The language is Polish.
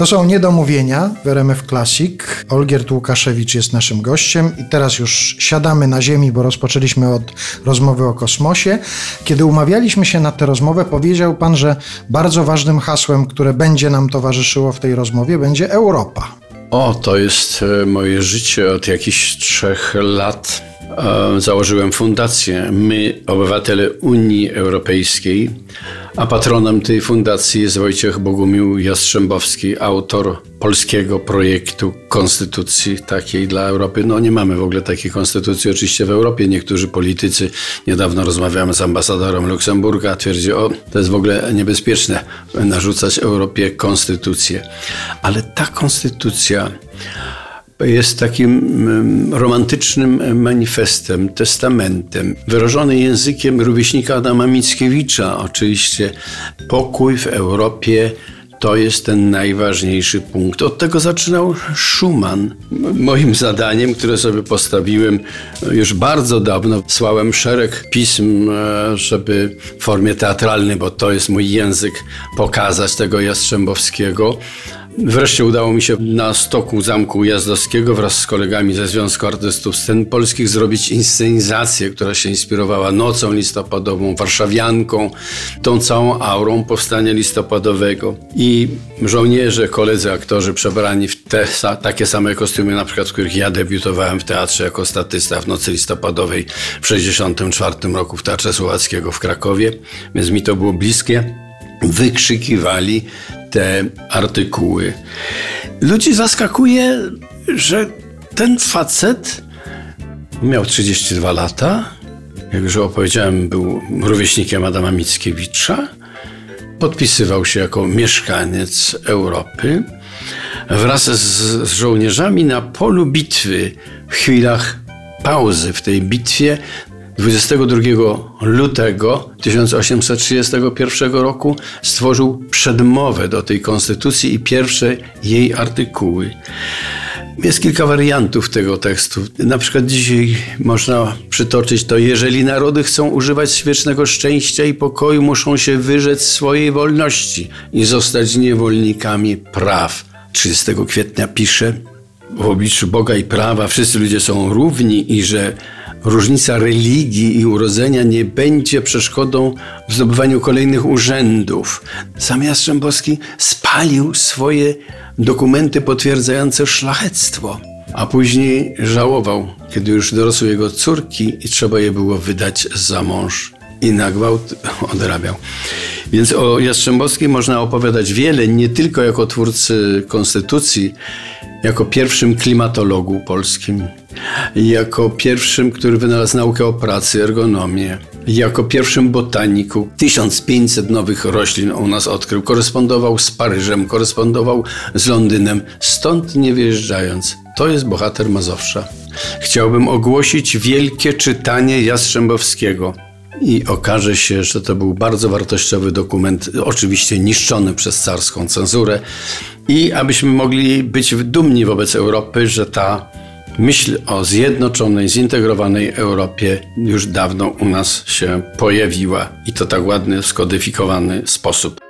To są niedomówienia w RMF Classic. Olgierd Łukaszewicz jest naszym gościem i teraz już siadamy na ziemi, bo rozpoczęliśmy od rozmowy o kosmosie. Kiedy umawialiśmy się na tę rozmowę, powiedział pan, że bardzo ważnym hasłem, które będzie nam towarzyszyło w tej rozmowie, będzie Europa. O, to jest e, moje życie od jakichś trzech lat. Założyłem fundację My, obywatele Unii Europejskiej, a patronem tej fundacji jest Wojciech Bogumił Jastrzębowski, autor polskiego projektu konstytucji takiej dla Europy. No nie mamy w ogóle takiej konstytucji oczywiście w Europie. Niektórzy politycy, niedawno rozmawiałem z ambasadorem Luksemburga, twierdzi, o to jest w ogóle niebezpieczne narzucać Europie konstytucję. Ale ta konstytucja jest takim mm, romantycznym manifestem, testamentem, wyrażony językiem rówieśnika Adama Mickiewicza. Oczywiście pokój w Europie to jest ten najważniejszy punkt. Od tego zaczynał Schumann. Moim zadaniem, które sobie postawiłem już bardzo dawno, słałem szereg pism, e, żeby w formie teatralnej, bo to jest mój język, pokazać tego Jastrzębowskiego. Wreszcie udało mi się na stoku Zamku Jazdowskiego wraz z kolegami ze Związku Artystów Scen Polskich zrobić inscenizację, która się inspirowała nocą listopadową, warszawianką, tą całą aurą powstania listopadowego. I żołnierze, koledzy aktorzy przebrani w te takie same kostiumy, na przykład w których ja debiutowałem w teatrze jako statysta w nocy listopadowej w 1964 roku w Teatrze Słowackiego w Krakowie, więc mi to było bliskie wykrzykiwali te artykuły. Ludzi zaskakuje, że ten facet miał 32 lata, jak już opowiedziałem, był rówieśnikiem Adama Mickiewicza, podpisywał się jako mieszkaniec Europy. Wraz z, z żołnierzami na polu bitwy w chwilach pauzy w tej bitwie 22 lutego 1831 roku stworzył przedmowę do tej konstytucji i pierwsze jej artykuły. Jest kilka wariantów tego tekstu. Na przykład dzisiaj można przytoczyć to, jeżeli narody chcą używać wiecznego szczęścia i pokoju, muszą się wyrzec swojej wolności i zostać niewolnikami praw. 30 kwietnia pisze, w obliczu Boga i prawa wszyscy ludzie są równi i że różnica religii i urodzenia nie będzie przeszkodą w zdobywaniu kolejnych urzędów. Sam Jastrzębowski spalił swoje dokumenty potwierdzające szlachectwo, a później żałował, kiedy już dorosły jego córki i trzeba je było wydać za mąż i na gwałt odrabiał. Więc o Jastrzębowskim można opowiadać wiele, nie tylko jako twórcy konstytucji, jako pierwszym klimatologu polskim, jako pierwszym, który wynalazł naukę o pracy, ergonomię, jako pierwszym botaniku 1500 nowych roślin u nas odkrył. Korespondował z Paryżem, korespondował z Londynem, stąd nie wyjeżdżając. To jest bohater Mazowsza. Chciałbym ogłosić wielkie czytanie Jastrzębowskiego i okaże się, że to był bardzo wartościowy dokument, oczywiście niszczony przez carską cenzurę i abyśmy mogli być dumni wobec Europy, że ta myśl o zjednoczonej, zintegrowanej Europie już dawno u nas się pojawiła i to tak ładny, skodyfikowany sposób.